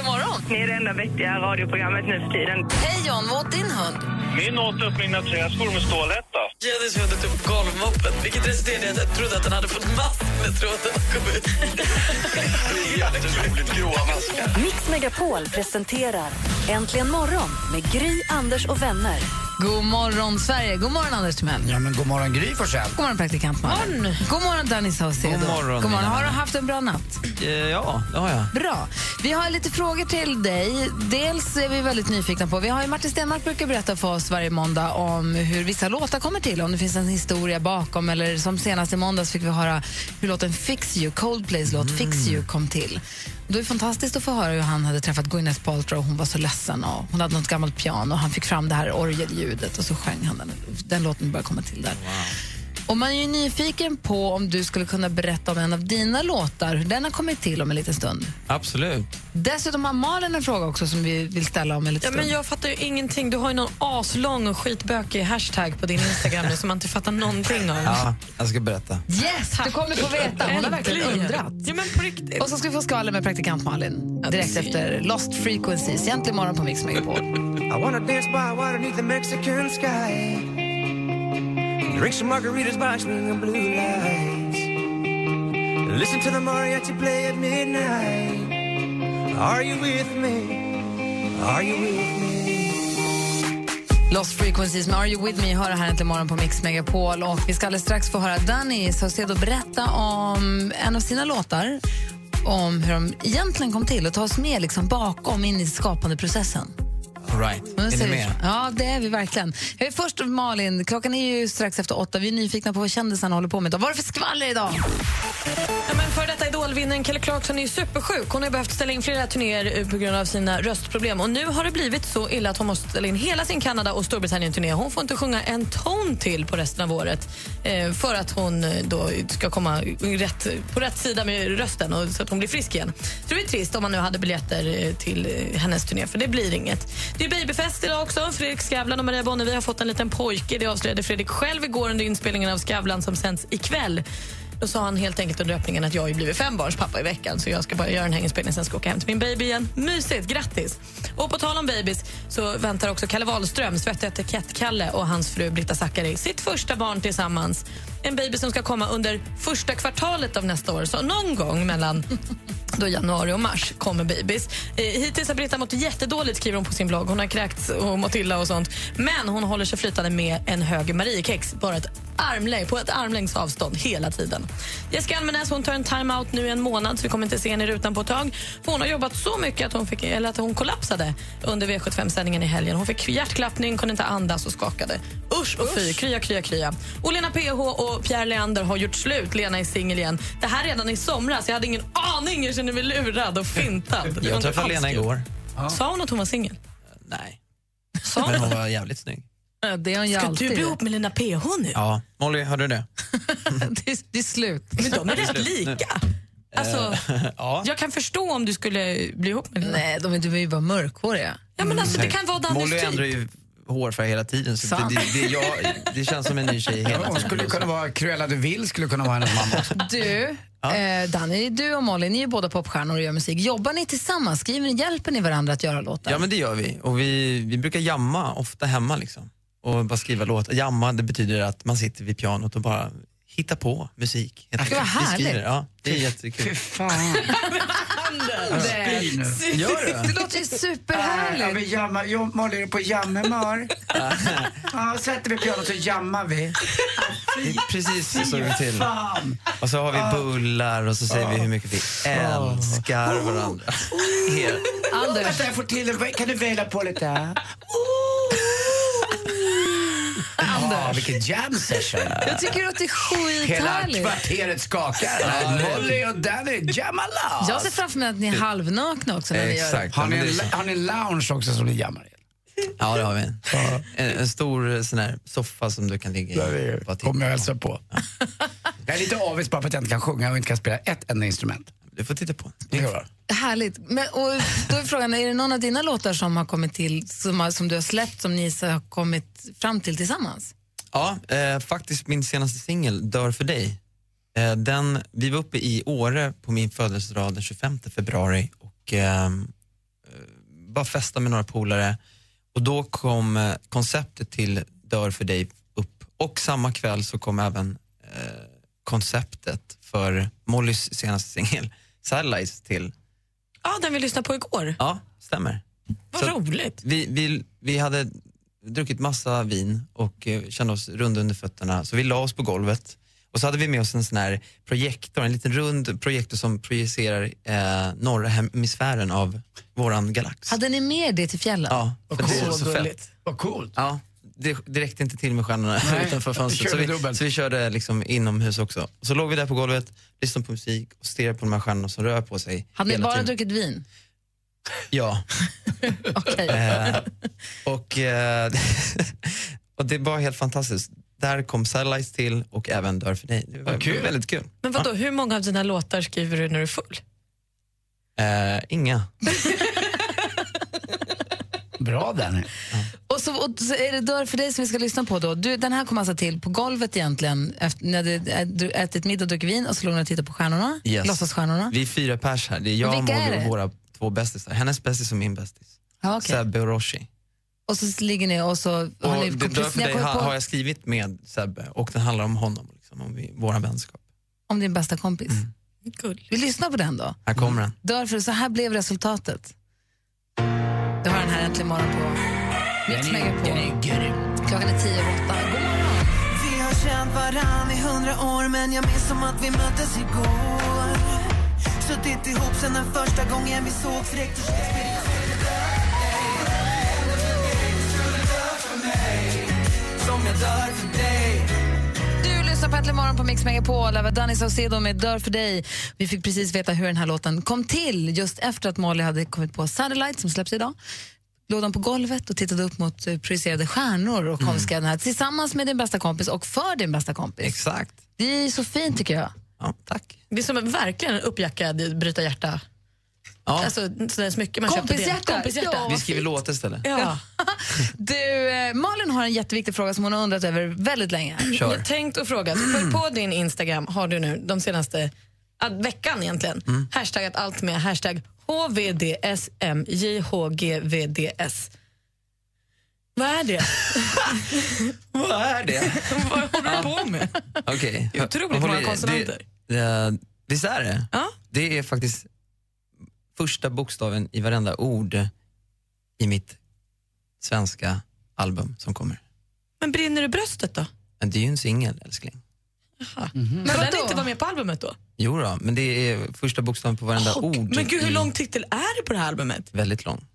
Äntligen morgon! Ni är det enda vettiga radioprogrammet nu för tiden. Hej John, vad åt din hund? Min åt upp mina träskor med stålhätta. Jennies hund åt upp golvmoppen, vilket resulterade i att jag trodde att den hade fått mask när tråden kom ut. Det är jätteroligt. Gråa maskar. Mix Megapol presenterar Äntligen morgon med Gry, Anders och vänner. God morgon, Sverige! God morgon, Anders Timell. Ja, men god morgon Gry Forssell. God morgon, praktikant Malin. God morgon, Danny Saucedo. God morgon, God morgon. Har du haft en bra natt? Eh, Ja, det har jag. Bra. Vi har lite frågor till dig. Dels är vi väldigt nyfikna på... Vi har ju Martin Stenmark brukar berätta för oss varje måndag om hur vissa låtar kommer till, om det finns en historia bakom. Eller som senast i måndags fick vi höra hur låten Fix You, Coldplays låt Fix You kom till. Det är fantastiskt att få höra hur han hade träffat Gwyneth Paltrow. Hon var så ledsen och hon hade något gammalt piano. Han fick fram det här orgelljudet och så sjöng han den. Den låten började komma till där. Och man är ju nyfiken på om du skulle kunna berätta om en av dina låtar, hur den har kommit till om en liten stund. Absolut. Dessutom har Malin en fråga också som vi vill ställa om en liten Ja, stund. men jag fattar ju ingenting. Du har ju någon aslång och skitbökig hashtag på din Instagram nu som man inte fattar någonting av. Ja, jag ska berätta. Yes, du kommer få veta. Hon har verkligen undrat. Ja, men på riktigt. Och så ska vi få skvaller med praktikant Malin direkt efter Lost Frequencies. Egentligen morgon på Mix Megapol. I wanna dance by water beneath the Mexican sky Drink some margaritas by swinging blue lights Listen to the mariachi play at midnight Are you with me? Are you with me? Lost Frequencies med Are You With Me hör här äntligen morgon på Mix Megapol. Och vi ska alldeles strax få höra Danny Saucedo berätta om en av sina låtar om hur de egentligen kom till och ta oss med liksom bakom in i skapandeprocessen. Right. Är ni med? Ja, det är vi verkligen. Jag är först Malin, klockan är ju strax efter åtta. Vi är nyfikna på vad kändisarna håller på med idag. Vad är det för skvaller idag? Ja, men för detta idolvinnaren Kelly Clarkson är ju supersjuk. Hon har behövt ställa in flera turnéer eh, på grund av sina röstproblem. Och Nu har det blivit så illa att hon måste ställa in hela sin Kanada och Storbritannien-turné. Hon får inte sjunga en ton till på resten av året eh, för att hon eh, då ska komma rätt, på rätt sida med rösten och så att hon blir frisk igen. Så det är trist om man nu hade biljetter eh, till hennes turné, för det blir inget. Det babyfest idag också. Fredrik Skavlan och Maria Bonnevie har fått en liten pojke. Det avslöjade Fredrik själv igår under inspelningen av Skavlan som sänds ikväll. Då sa han helt enkelt under öppningen att jag har ju blivit fembarnspappa i veckan så jag ska bara göra den här inspelningen sen ska jag åka hem till min baby igen. Mysigt, grattis! Och på tal om babys så väntar också Kalle Wahlström, svettig etikett-Kalle och hans fru Britta Zackari sitt första barn tillsammans. En baby som ska komma under första kvartalet av nästa år. Så någon gång mellan då januari och mars kommer babys. Eh, hittills har Britta mått jättedåligt skriver hon på sin blogg. Hon har kräkts och mått illa och sånt. Men hon håller sig flytande med en hög Mariekex bara ett armlängd, på ett armlängds avstånd hela tiden. Jessica Almenäs hon tar en time-out nu i en månad så vi kommer inte se henne i rutan på ett tag. Hon har jobbat så mycket att hon, fick, eller att hon kollapsade under V75-sändningen i helgen. Hon fick hjärtklappning, kunde inte andas och skakade. Usch och fy, krya, krya, krya. Och Lena PH och Pierre Leander har gjort slut. Lena är singel igen. Det här redan i somras. Jag hade ingen aning. Jag kände mig lurad och fintad. Jag träffade Lena igår. Sa hon att hon var singel? Nej, Sa men hon? hon var jävligt snygg. Det är hon ju Ska alltid. du bli ihop med Lena PH nu? Ja, Molly, hörde du det? det, är, det är slut. Men de är rätt lika. Alltså, Ja. jag kan förstå om du skulle bli ihop med Lena. Nej, de är, ju bara mörkhåriga. Ja, men alltså, det kan vara Dannys Molly typ. ändrar ju hårfärg hela tiden. Så det, det, det, jag, det känns som en ny tjej hela Hon tiden. skulle kunna vara Cruella de Vil skulle kunna vara hennes mamma också. Du, eh, Danny, du och Molly, ni är ju båda popstjärnor och gör musik. Jobbar ni tillsammans? Skriver ni, hjälper ni varandra att göra låtar? Ja, men det gör vi. Och vi, vi brukar jamma ofta hemma liksom. Och bara skriva låtar. Jamma, det betyder att man sitter vid pianot och bara hittar på musik. Gud, vad enkelt. Vi skriver, härligt. Ja, det är Fy jättekul. fan. Spy nu. Gör Det det? låter ju Ja, superhärligt. vi jammar. Jo, Molly är på jammemar. Ja, sätter vi pianot så jammar vi. Det är precis så det går till. Och så har vi bullar och så säger vi hur mycket vi älskar varandra. Helt. Anders, Vänta, jag får till det. Kan du väla på lite? Ja, vilken jam session. jag tycker att det är Hela skithärligt. kvarteret skakar. Molly och Danny jammar loss. Jag ser framför mig att ni är halvnakna också när ni gör det. Exakt. Har ni, en, det har ni en lounge också som ni jammar i? Ja, det har vi. En, en stor eh, sån här soffa som du kan ligga i. Kommer jag på. hälsa på. Jag är lite avis bara för att jag inte kan sjunga och inte kan spela ett enda instrument. Du får titta på. Gör. Härligt. Men, och då är frågan, är det någon av dina låtar som har kommit till, som, har, som du har släppt, som ni så har kommit fram till tillsammans? Ja, eh, faktiskt min senaste singel, Dör för dig. Eh, den, vi var uppe i Åre på min födelsedag den 25 februari och ehm, eh, bara festa med några polare. Och då kom eh, konceptet till Dör för dig upp och samma kväll så kom även eh, konceptet för Mollys senaste singel, Satellites till. Ja, den vi lyssnade på igår. Ja, stämmer. Vad Så- roligt. Vi, vi, vi hade druckit massa vin och eh, kände oss runda under fötterna så vi la oss på golvet och så hade vi med oss en sån här projektor, en liten rund projektor som projicerar eh, norra hemisfären av våran galax. Hade ni med det till fjällen? Ja, för Vad det är coolt. så fett. Vad coolt. Ja, det, det räckte inte till med stjärnorna Nej, utanför fönstret. Så körde vi, dubbelt. så vi körde liksom inomhus också. Så låg vi där på golvet, lyssnade på musik och stirrade på de här stjärnorna som rör på sig Hade ni hela bara tiden. druckit vin? Ja. Okej. Eh, och, eh, och det var helt fantastiskt. Där kom Satellites till och även Dör för dig. Det var Vad kul. väldigt kul. Men vadå, hur många av dina låtar skriver du när du är full? Eh, inga. Bra Danny. Och så, och så är det Dör för dig som vi ska lyssna på då. Du, den här kom alltså till på golvet egentligen, efter, när du ä- ätit middag och druckit vin och så låg ni och tittade på stjärnorna, Yes. låtsasstjärnorna. Vi är fyra pers här. Det är jag, vilka är Molly det? och våra två bästisar. Hennes bästis och min bästis. Ja, okej. Sebbe och Roshi. Och så ligger ni och så har Och ni det, Dör för ni har dig ha, på har jag skrivit med Sebbe och den handlar om honom, liksom, om vi, våra vänskap. om din bästa kompis. Gull. Vi lyssnar på den då. Här kommer den. Dör för så här blev resultatet. Du har den här äntligen morgon på Mix Megapol. Klockan är tio över åtta. God morgon! Vi har känt varann i hundra år men jag minns som att vi möttes igår Suttit ihop sen den första gången vi såg fräckt och Som jag dör för dig Du lyssnar på Äntligen morgon på Mix Megapol. Det var Danny Saucedo med Dör för dig. Vi fick precis veta hur den här låten kom till just efter att Molly hade kommit på Satellite som släpps idag. Låg de på golvet och tittade upp mot eh, projicerade stjärnor och kom skrev den här tillsammans med din bästa kompis och för din bästa kompis. Exakt. Det är så fint tycker jag. Ja, tack. Det är som en, verkligen en uppjackad bryta hjärta. Ja. Alltså sådär smycke man. Kompishjärta. Kompishjärta. Ja. vi skriver låtar istället. Ja. Du, eh, Malin har en jätteviktig fråga som hon har undrat över väldigt länge. Jag Kör. har tänkt och frågat. För på din Instagram har du nu de senaste ah, veckan egentligen Mm. hashtaggat allt med hashtag HVDSMJHGVDS. Vad är det? Vad är det? Vad håller du på med? Okej. Otroligt Håll i många dig. konsonanter. Det, visst är det? Ja. Det är faktiskt första bokstaven i varenda ord i mitt svenska album som kommer. Men brinner i bröstet då? Men det är ju en singel, älskling. Men Men den vadå? inte vara med på albumet då? Jo då, men det är första bokstaven på varenda Och- ord. men gud, hur i- lång titel är det på det här albumet? Väldigt lång.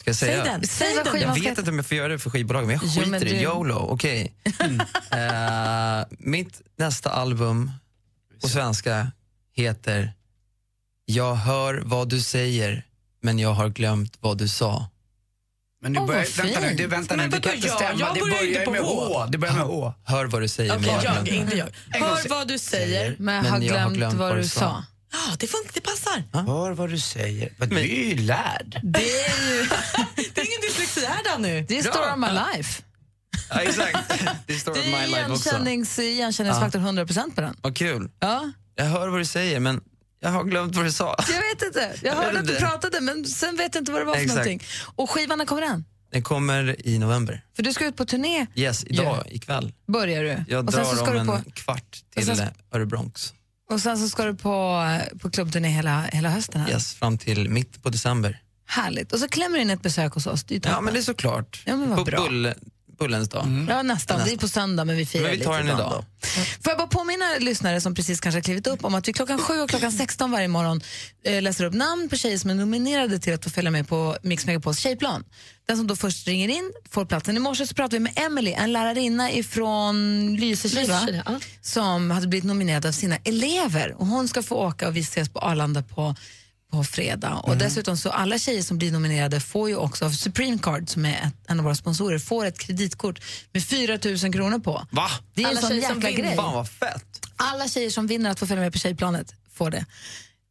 Ska jag Säg säga? den. Säg Säg vad den. Jag vet inte om jag får göra det för skivbolaget, men jag Jo, skiter men i du- YOLO. Okej. Eh, mitt nästa album på svenska heter Jag hör vad du säger, men jag har glömt vad du sa. Men du Åh, börjar, vad vänta nu, det, vänta Men nu, det kan inte jag? stämma. Jag det börjar inte börjar på med H. H. Det börjar med H. Hör vad du säger, Okej, men jag har jag, inte jag. Hör vad du säger. Men jag har Men jag har glömt, glömt vad du sa. Ja, det, funkar, det passar. Hör vad du säger. Men du är ju lärd. Det är ju Det är ingen dyslexi här Danny. det är Story of My Life. Ja, exakt. Det står Det My är Life också. igenkännings, igenkänningsfaktor 100% på den. Vad kul. Ja. Jag hör vad du säger, men jag har glömt vad du sa. Jag vet inte. Jag hörde att du pratade men sen vet jag inte vad det var för Exakt. någonting. Och skivan, när kommer den? Den kommer i november. För du ska ut på turné, Yes, idag, ikväll. börjar du. Jag och sen så drar ska om du en på, kvart Och sen- till Örebronx. och sen så ska du på, på klubbturné hela, hela hösten. Här. Yes, fram till mitt på december. Härligt. Och så klämmer du in ett besök hos oss. Det ju Ja, men det är såklart. Ja, men vad på bra. bull, Bullens dag. Ja, nästan. Det är på söndag, men vi firar Men vi tar lite den idag. då. Får jag bara påminna lyssnare som precis kanske har klivit upp om att vi klockan 7 och klockan 16 varje morgon eh, läser upp namn på tjejer som är nominerade till att få följa med på Mix Megapols tjejplan. Den som då först ringer in får platsen. I morse så pratade vi med Emily, en lärarinna ifrån va? Lysekil, ja. som hade blivit nominerad av sina elever. Och hon ska få åka och vi ses på Arlanda på på fredag. Och dessutom så alla tjejer som blir nominerade får ju också, Supreme Card som är ett, en av våra sponsorer, får ett kreditkort med 4 000 kronor på. Va? Det är Alla en sån jäkla vinner. grej. Fan vad fett. Alla tjejer som vinner att få följa med på tjejplanet får det.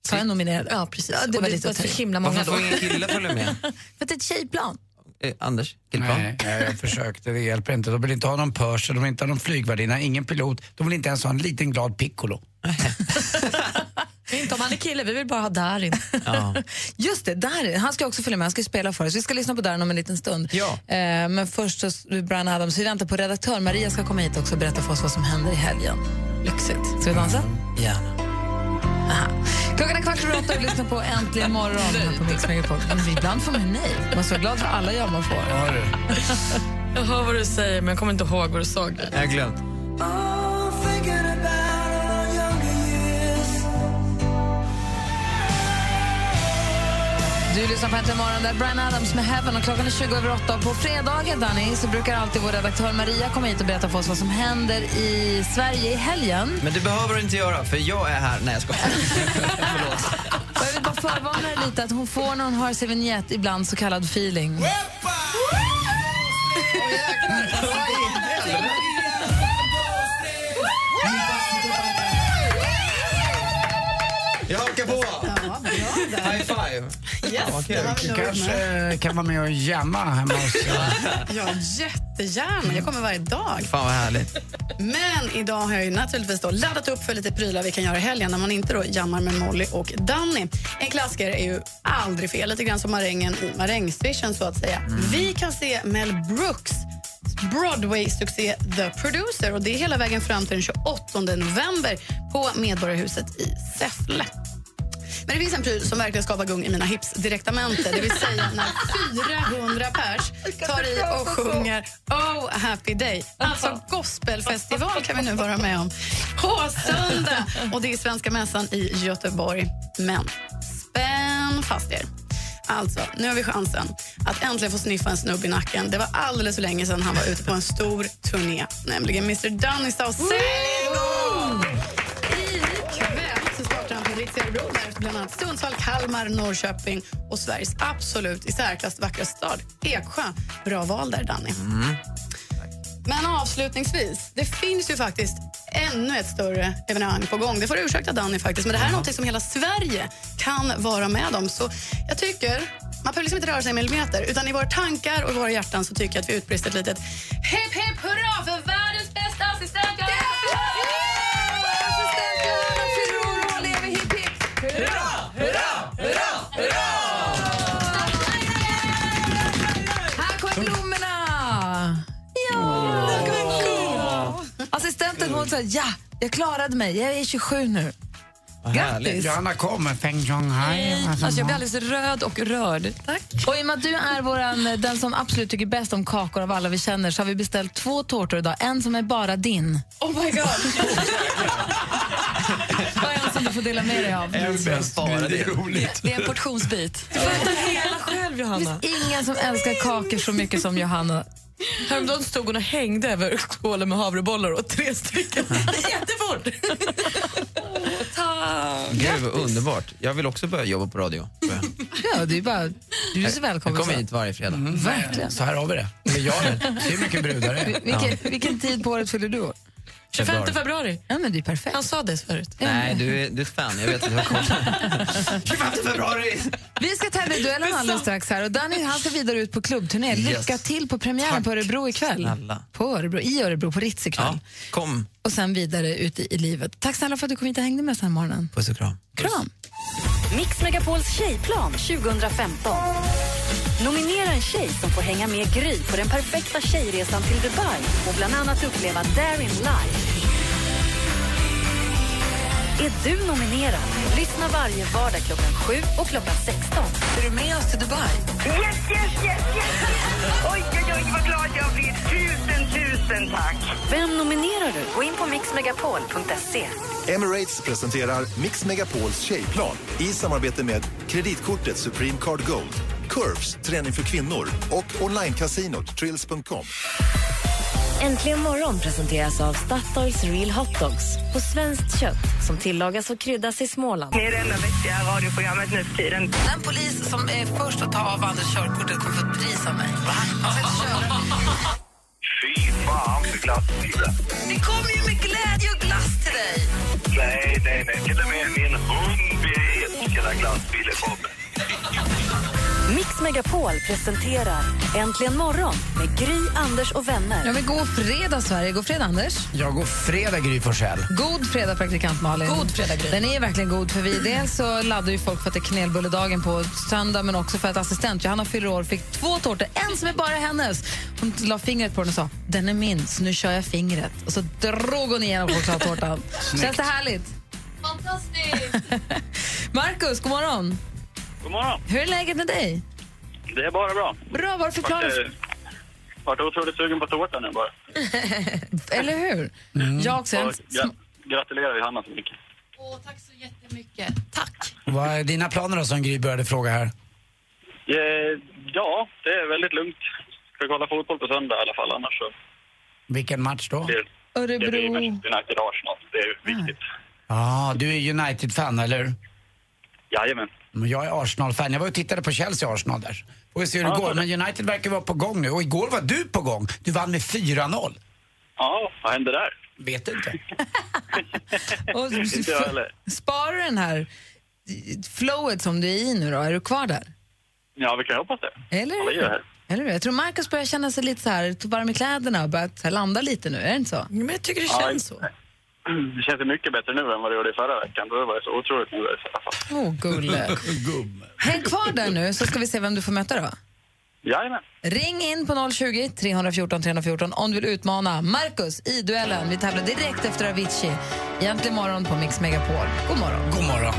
Så är nominerade. Ja, precis. Ja, det Och var det lite var så himla många Varför då. får ingen kille följa med? För att det är ett tjejplan. Eh, Anders, killplan? Nej, jag, jag försökte, det hjälper inte. De vill inte ha någon purser, de vill inte ha någon flygvärdinna, ingen pilot. De vill inte ens ha en liten glad piccolo. Inte om han är kille, vi vill bara ha Darin. Ja. Just det, Darin, han ska också följa med, han ska spela för oss. Vi ska lyssna på Darin om en liten stund. Ja. Eh, men först så Brian Adams, vi väntar på redaktör. Maria ska komma hit också och berätta för oss vad som händer i helgen. Lyxigt. Ska vi dansa? Gärna. Aha. Klockan är kvart över åtta och lyssnar på Äntligen morgon här på Mix Megapol. Ibland får man ju nej. Man ska vara glad för alla ja man får. Ja, du. Jag hör vad du säger, men jag kommer inte ihåg vad du sa. Jag har glömt. Du lyssnar på Äntligen morgon där Brian Adams med Heaven och klockan är 20 över 8. På fredagar, Danny, så brukar alltid vår redaktör Maria komma hit och berätta för oss vad som händer i Sverige i helgen. Men det behöver du inte göra, för jag är här. Nej, jag skojar. Förlåt. Och jag vill bara förvarna dig lite att hon får när hon hör sin vignett ibland så kallad feeling. Jag hakar på! High five! Yes, vad kul. Du kanske kan vara med och jamma hemma hos... Ja, jättegärna. Jag kommer varje dag. Fan vad härligt. Men idag har jag ju naturligtvis då laddat upp för lite prylar vi kan göra i helgen när man inte då jammar med Molly och Danny. En klassiker är ju aldrig fel, lite grann som marängen i marängsvischen så att säga. Vi kan se Mel Brooks Broadway-succé The Producer och det är hela vägen fram till den 28 november på Medborgarhuset i Säffle. Men det finns en pryl som verkligen skapar gung i mina hips-direktamente. Det vill säga när 400 pers tar i och sjunger Oh happy day. Alltså gospelfestival kan vi nu vara med om på söndag. Och det är Svenska mässan i Göteborg. Men spänn fast er. Alltså, nu har vi chansen att äntligen få sniffa en snubb i nacken. Det var alldeles för länge sedan han var ute på en stor turné, nämligen Mr Dunny South Örebro, bland annat Sundsvall, Kalmar, Norrköping och Sveriges absolut i särklass vackraste stad, Eksjö. Bra val där, Danny. Men avslutningsvis, det finns ju faktiskt ännu ett större evenemang på gång. Det får du ursäkta Danny faktiskt, men det här är något som hela Sverige kan vara med om. Så jag tycker, man behöver liksom inte röra sig en millimeter, utan i våra tankar och i våra hjärtan så tycker jag att vi utbrister ett litet hipp hipp hurra för världens bästa assistent Johanna Assistenten hon sa ja, jag klarade mig. Jag är 27 nu. Vad härligt. Johanna kommer, Feng Zhonghai. Alltså, jag blir alldeles röd och rörd. Tack. Och i och med att du är våran, den som absolut tycker bäst om kakor av alla vi känner så har vi beställt två tårtor idag. En som är bara din. Oh my god! Och en som du får dela med dig av. En bäst, men det är roligt. Det är en portionsbit. Du får äta hela själv, Det Johanna. finns ingen som älskar kakor så mycket som Johanna. Häromdagen stod hon och hängde över skålen med havrebollar och tre stycken. Jättefort! Tack! Gud, vad underbart. Jag vill också börja jobba på radio. jag. Ja, det är bara, du är så Jag välkommen. kommer så. hit varje fredag. Verkligen. Så här har vi det. Jag det. Är mycket brudar. Vilken, vilken tid på året fyller du år? 25 februari. Ja, men det är perfekt. Han sa det förut. Nej, du är, du är ett fan. Jag vet att du har koll. 25 februari! Vi ska tävla i duellen alldeles strax här och Danny han ska vidare ut på klubbturné. Lycka Yes. till på premiären Tack. på Örebro ikväll. Snälla. På Örebro, I Örebro, på Ritz ikväll. Ja, kom. Och sen vidare ut i, i livet. Tack snälla för att du kom hit och hängde med oss den här morgonen. Puss och kram. Kram! Mix Megapols tjejplan 2015. Nominera en tjej som får hänga med Gry på den perfekta tjejresan till Dubai och bland annat uppleva Darin live. Är du nominerad? Lyssna varje vardag klockan 7 och klockan 16. Är du med oss till Dubai? Yes, yes, yes, yes! Oj, oj, oj, vad glad jag blir. Tusen, tusen tack! Vem nominerar du? Gå in på mixmegapol.se. Emirates presenterar Mix Megapols tjejplan i samarbete med kreditkortet Supreme Card Gold, Curves, träning för kvinnor och onlinekasinot Trills.com. Äntligen morgon presenteras av Statoils Real Hot Dogs på svenskt kött som tillagas och kryddas i Småland. Ni är det enda vettiga radioprogrammet nu för tiden. Den polis som är först att ta av Anders körkortet kommer få ett pris av mig. Fy fan för glassbilen. Det kommer ju med glädje och glass till dig. Nej, nej, nej. Till och med min hund älskar glassbilen kommer. Mix Megapol presenterar Äntligen morgon med Gry, Anders och vänner. Ja, men god fredag, Sverige. God fredag, Anders. Jag går fredag, Gry Forssell. God fredag, praktikant Malin. God fredag, Gry. Den är verkligen god. för vi Dels så laddar ju folk för att det är knelbulledagen på söndag men också för att assistent Johanna fyller år fick två tårtor, en som är bara hennes. Hon la fingret på den och sa den är min, så nu kör jag fingret. Och så drog hon igenom chokladtårtan. Känns det härligt? Fantastiskt! Markus, god morgon. God morgon. Hur är läget med dig? Det är bara bra. Bra, vad förklarar Vart, eh, Vart otroligt sugen på tårta nu bara. Eller hur? Jag också. Och gra- gratulerar vi Hanna så mycket. Åh, tack så jättemycket. Tack. Vad är dina planer då, som Gry började fråga här? Eh, ja, det är väldigt lugnt. Ska kolla fotboll på söndag i alla fall, annars så Vilken match då? blir det blir Örebro. Manchester United Arsenal. Det är viktigt. Ja, du är United-fan, eller? Jajamän. Men jag är Arsenal-fan. Jag var och tittade på Chelsea-Arsenal där. Får vi se hur det Ja, går. Men United verkar vara på gång nu. Och igår var du på gång. Du vann med 4-0. Ja, vad hände där? Vet du inte? Och Inte jag heller. sparar du den här flowet som du är i nu då? Är du kvar där? Ja, vi kan hoppas det. Eller Ja, hur? jag. Eller hur? Jag tror Markus börjar känna sig lite så här, varm i kläderna och här landa lite nu. Är det inte så? Men jag tycker det Ja, känns så. Det känns mycket bättre nu än vad det gjorde i förra veckan. Då var jag så otroligt nervös i alla fall. Åh, oh, gulle. Häng kvar där nu så ska vi se vem du får möta då. Jajamän. Ring in på 020 314 314 om du vill utmana Markus i duellen. Vi tävlar direkt efter Avicii. Egentligen morgon på Mix Megapol. God morgon. God morgon.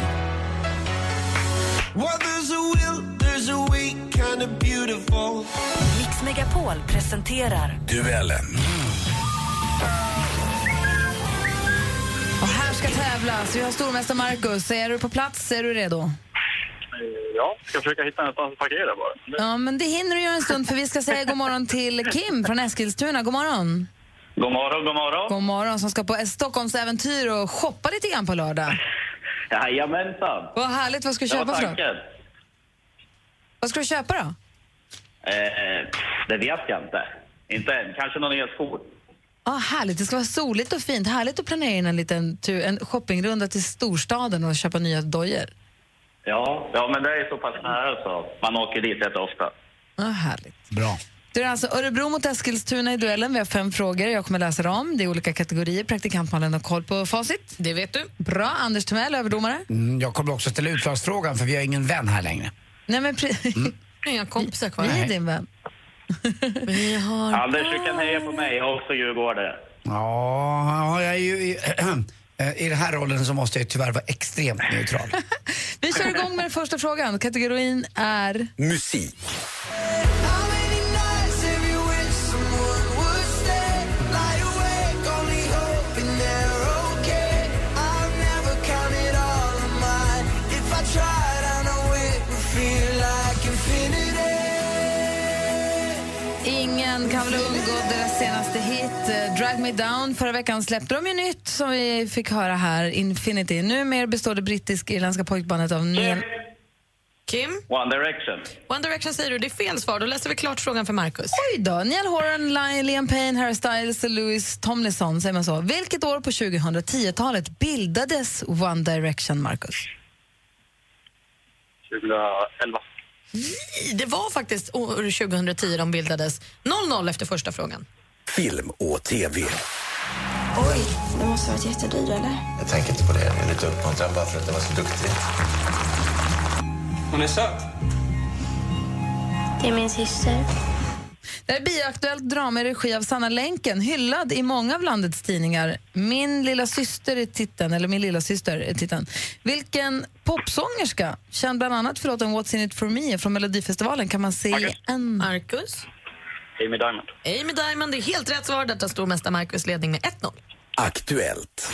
Well, there's a will, there's a way, kind of beautiful. Mix Megapol presenterar Duellen. Och här ska tävlas. Vi har stormästare Markus. Är du på plats? Är du redo? Ja, ska försöka hitta någonstans att parkera bara. Ja, men det hinner du göra en stund för vi ska säga god morgon till Kim från Eskilstuna. God morgon. God morgon, god morgon. God morgon som ska på ett Stockholmsäventyr och shoppa lite grann på lördag. Jajamensan. Vad härligt. Vad ska du Det köpa för något? Vad ska du köpa då? Eh, det vet jag inte. Inte än. Kanske några nya skor. Ah, härligt. Det ska vara soligt och fint. Härligt att planera in en liten tur, en shoppingrunda till storstaden och köpa nya dojor. Ja, ja, men det är så pass nära så man åker dit rätt ofta. Ah, härligt. Bra. Det är alltså Örebro mot Eskilstuna i duellen. Vi har fem frågor. Jag kommer läsa dem. Det är olika kategorier. Praktikantmannen har koll på facit. Det vet du. Bra. Anders Timell, överdomare. Mm, jag kommer också ställa utslagsfrågan för vi har ingen vän här längre. Nej, men pre- Inga kompisar kvar. Vi är din vän. Vi har... Anders, du kan heja på mig. Jag är också djurgårdare. Ja, jag är ju i, i den här rollen så måste jag tyvärr vara extremt neutral. Vi kör igång med den första frågan. Kategorin är... Musik. Drag Me Down. Förra veckan släppte de ju nytt som vi fick höra här, Infinity. Numera består det brittisk-irländska pojkbandet av Neil... Kim? One Direction. One Direction säger du. Det är fel svar. Då läser vi klart frågan för Markus. Oj då, Neil Horan, Li- Liam Payne, Harry Styles och Louis Tomlinson, säger man så. Vilket år på 2010-talet bildades One Direction, Marcus? 2011. Nej, Det var faktiskt år 2010 de bildades. 0-0 efter första frågan. Film och TV. Oj, det måste ha varit jättedyr eller? Jag tänker inte på det. Jag är lite uppmuntrad bara för att jag var så duktig. Hon är söt. Det är min syster. Det här är bioaktuellt drama i regi av Sanna Länken, hyllad i många av landets tidningar. Min lilla syster är titeln, eller Min lilla syster är titeln. Vilken popsångerska, känd bland annat för låten What's in it for me från Melodifestivalen, kan man se i en... Marcus? Amy Diamond. Amy Diamond, det är helt rätt svar. Detta stormästare Marcus ledning med 1-0. Aktuellt.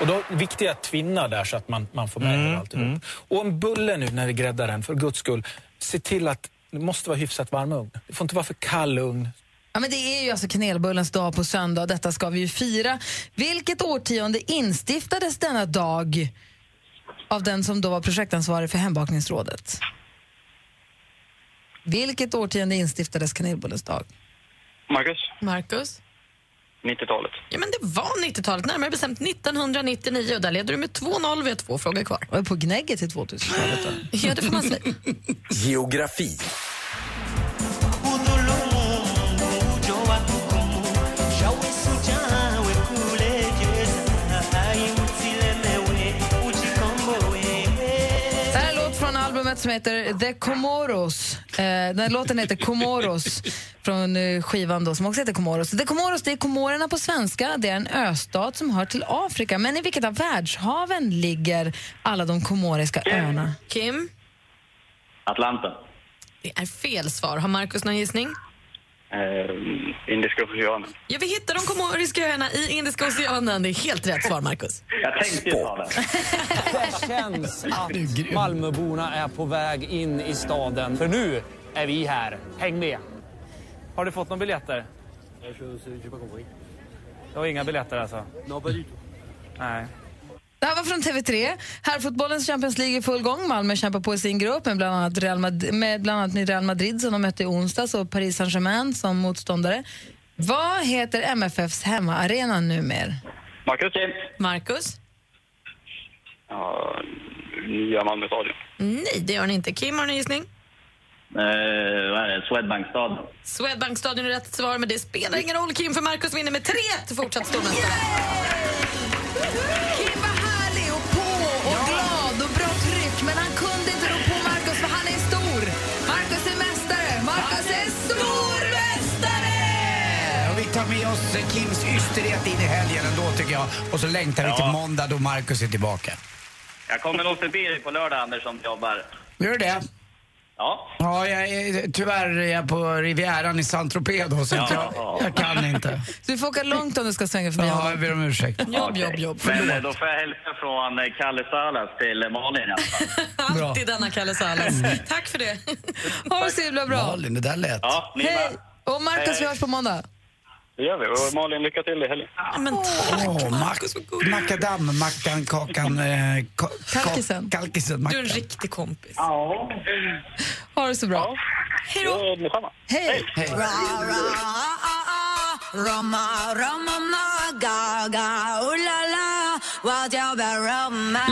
Och då viktiga tvinna där så att man, man får med Mm, mm, alltihop. Och en bulle nu när vi gräddar den, för guds skull, se till att det måste vara hyfsat varm ugn. Det får inte vara för kall ugn. Ja, men det är ju alltså kanelbullens dag på söndag och detta ska vi ju fira. Vilket årtionde instiftades denna dag av den som då var projektansvarig för Hembakningsrådet? Vilket årtionde instiftades kanelbullens dag? Marcus? Marcus? 90-talet. Ja, men det var 90-talet, närmare bestämt 1999 och där leder du med 2-0. Vi har två frågor kvar. Och på gnägget till 2000-talet då? Ja, det får man säga. Geografi. Albumet som heter The Comoros. Eh, den låten heter Comoros från eh, skivan då, som också heter Comoros. The Comoros det är Komorerna på svenska. Det är en östat som hör till Afrika. Men i vilket av världshaven ligger alla de komoriska öarna? Kim? Atlanten. Det är fel svar. Har Markus någon gissning? Eh, Indiska oceanen. Ja, vi hittar de komoriska öarna i Indiska oceanen. Det är helt rätt svar, Markus. Jag tänkte ju ta det. Det känns att Malmöborna är på väg in i staden. För nu är vi här. Häng med. Har du fått några biljetter? Du har inga biljetter alltså? Nej. Det här var från TV3. Herrfotbollens Champions League är i full gång. Malmö kämpar på i sin grupp med bland annat Real Madrid, med bland annat Real Madrid som de mötte i onsdags och Paris Saint-Germain som motståndare. Vad heter MFFs hemmaarena numera? Marcus? Markus? Ja, nya Malmö stadion. Nej, det gör ni inte. Kim, har ni en gissning? Eh, vad är det? Swedbankstadion. Swedbankstadion är rätt svar, men det spelar ingen roll. Kim för Markus vinner med 3-1 fortsatt stormästare. Med oss eh, Kims ysterhet in i helgen ändå tycker jag. Och så längtar vi till Ja. måndag då Markus är tillbaka. Jag kommer nog förbi dig på lördag, Anders, som jobbar. Gör du det? Ja. Ja, jag är, tyvärr är jag på Rivieran i Saint-Tropez då, så att jag, jag kan inte. Så du får åka långt om du ska svänga förbi Ja, jag ber om ursäkt. Jobb, jobb, jobb. Men eh, då får jag hälsa från eh, Kalle Salas till Malin i. Alltid denna Kalle Salas. Tack för det. Ha det så himla bra. Malin, det där lät... Ja, ni Hej! Och Markus, vi hörs på måndag. Det gör vi. Och Malin, lycka till i helgen. Men Åh, mack, makadam, mackan, kakan, eh, ka, Kalkisen. kalkisen, du är en riktig kompis. Ja. Ha det så bra. Hej då. Ja, detsamma. Hej! Hej.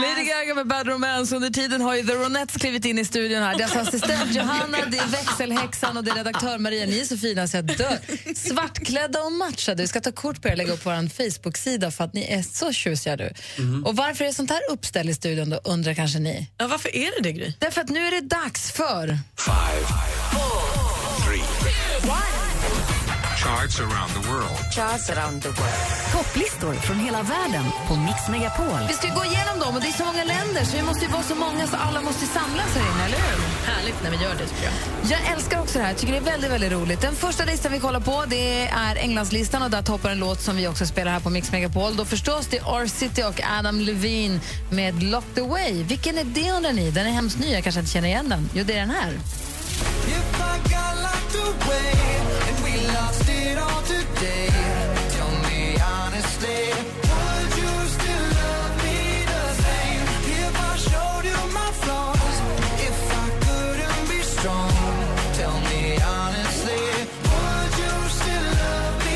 Lady Gaga med Bad Romance. Under tiden har ju The Ronettes klivit in i studion här. Deras assistent Johanna, det är växelhäxan och det är redaktör Maria. Ni är så fina så jag dör. Svartklädda och matchade. Vi ska ta kort på er och lägga upp på vår Facebook-sida för att ni är så tjusiga nu. Och varför är sånt här uppställ i studion då, undrar kanske ni? Ja, varför är det det, Gry? Därför att nu är det dags för... Charts around the world. Topplistor från hela världen på Mix Megapol. Vi ska gå igenom dem och det är så många länder så vi måste ju vara så många så alla måste samlas här inne, eller hur? Härligt när vi gör det, tycker jag. Jag älskar också det här. Jag tycker det är väldigt, väldigt roligt. Den första listan vi kollar på det är Englandslistan och där toppar en låt som vi också spelar här på Mix Megapol. Då förstås det är R-City och Adam Levine med Locked Away. Vilken är det undrar ni? Den är hemskt ny, jag kanske inte känner igen den. Jo, det är den här.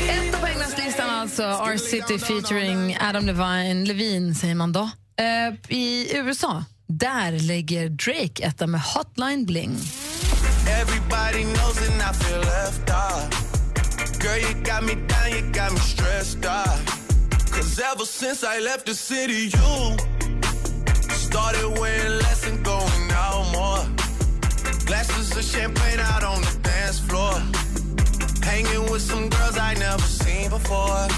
Etta på Englandslistan alltså, R-City featuring Adam Levine, Levine säger man då. uh, I USA, där lägger Drake etta med Hotline Bling. Girl, you got me down, you got me stressed out. Cause ever since I left the city, you started wearing less and going out more. Glasses of champagne out on the dance floor. Hanging with some girls I never seen before.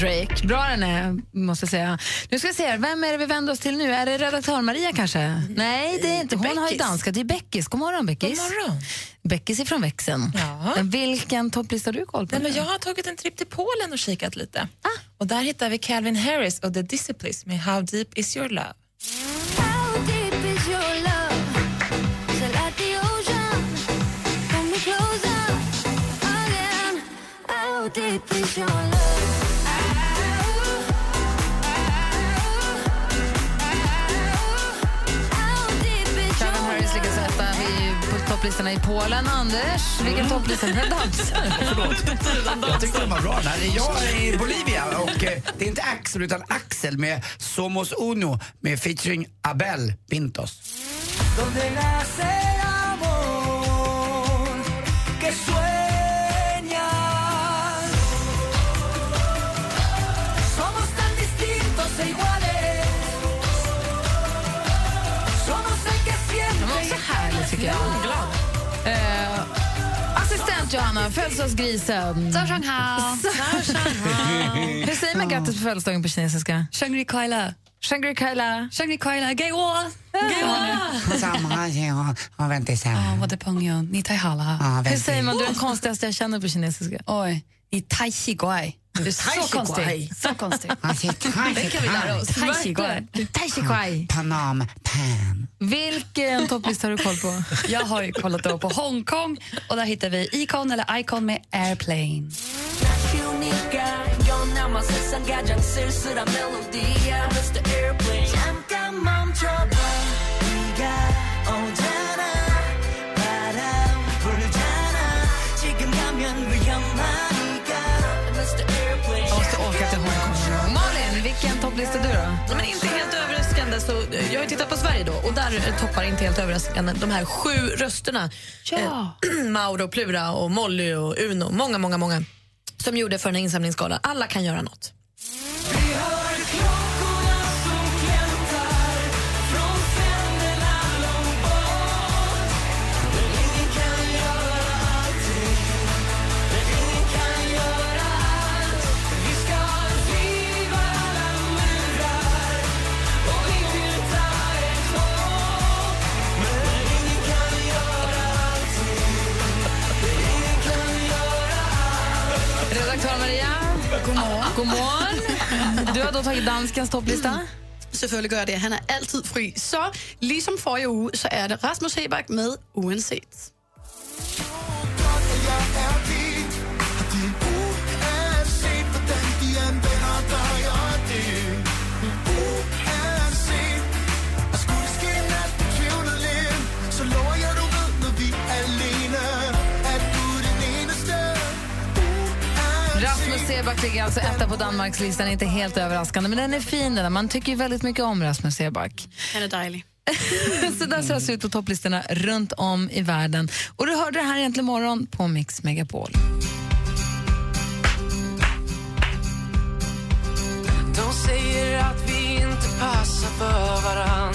Drake. Bra den är, måste jag säga. Nu ska vi se, här, vem är det vi vänder oss till nu? Är det redaktör Maria kanske? Nej, det är inte. Hon har ju danska. Det är Beckis. God morgon, Beckis. God morgon. Beckis ifrån växeln. Ja. Vilken topplista har du koll på? Nej, men jag har tagit en trip till Polen och kikat lite. Och där hittar vi Calvin Harris och The Disciples med How Deep Is Your Love. Ligger så etta vid- på topplistorna i Polen. Anders, vilken topplista? Den dansar. Jag tyckte den var bra. Den. Jag är i Bolivia och eh, det är inte Axel utan Axel med Somos Uno med featuring Abel Pintos. Johanna, födelsedagsgrisen. shang Shanghao. Hur säger man grattis på födelsedagen på kinesiska? Shangri Kaila. Shangri Kaila. Shangri Kaila. Gay war. Hur säger man du är den konstigaste jag känner på kinesiska? Oj ni tai chi guai. Du är så konstig. Så konstig. Det kan vi lära oss. Tai chi guai. Tai chi guai. Panam Pan. Vilken topplista har du koll på? Jag har ju kollat då på Hongkong och där hittar vi Icon eller Icon med Airplane. Topplista du då? Men inte helt överraskande. Så eh, jag har tittat på Sverige då och där eh, toppar inte helt överraskande de här sju rösterna. Ja. Eh, Mauro, Plura, och Molly och Uno. Många, många, många som gjorde för den här insamlingsgalan. Alla kan göra något. Har då tagit danskens topplista. Mm. Selvfølgelig gør jeg det. Han er altid fri. Så ligesom forrige uge, så er det Rasmus Hebak med Uanset. Seback ligger alltså etta på Danmarkslistan, inte helt överraskande. Men den är fin den. Man tycker ju väldigt mycket om Rasmus Seback. Han är dejlig. Så där ser det ut på topplistorna runt om i världen. Och du hörde det här egentligen morgon på Mix Megapol. De säger att vi inte passar för varann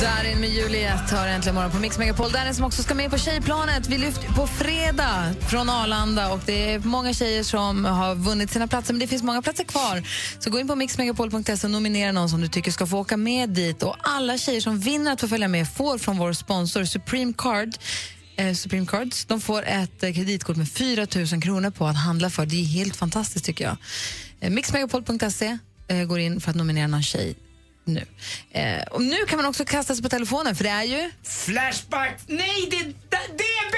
Darin med Juliet har äntligen morgon på Mix Megapol. Darin som också ska med på tjejplanet. Vi lyfter på fredag från Arlanda och det är många tjejer som har vunnit sina platser men det finns många platser kvar. Så gå in på mixmegapol.se och nominera någon som du tycker ska få åka med dit. Och alla tjejer som vinner att få följa med får från vår sponsor Supreme Card eh, Supreme Cards. De får ett eh, kreditkort med 4 000 kronor på att handla för. Det är helt fantastiskt tycker jag. Eh, Mixmegapol.se eh, går in för att nominera någon tjej nu. Eh, och nu kan man också kasta sig på telefonen för det är ju... Flashback! Nej, det är DB!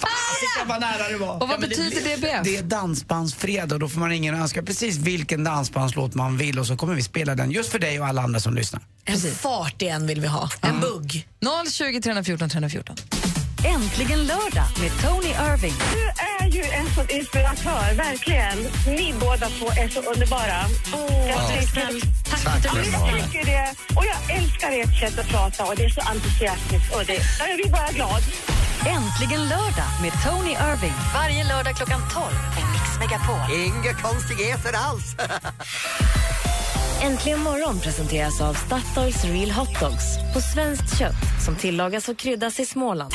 Fasiken vad nära det var. Och vad det betyder blir- DBF? Det är dansbandsfredag och då får man och önska precis vilken dansbandslåt man vill och så kommer vi spela den just för dig och alla andra som lyssnar. En fart igen vill vi ha. En bugg. 020 314 314. Äntligen lördag med Tony Irving. Du är ju en sån inspiratör, verkligen. Ni båda två är så underbara. jag tycker, Tack, Malin. jag tycker det. Och jag älskar ert sätt att prata och det är så entusiastiskt. Och det, jag blir bara glad. Äntligen lördag med Tony Irving. Varje lördag klockan 12 på Mix Megapol. Inga konstigheter alls. Äntligen morgon presenteras av Statoils Real Hot Dogs på svenskt kött som tillagas och kryddas i Småland.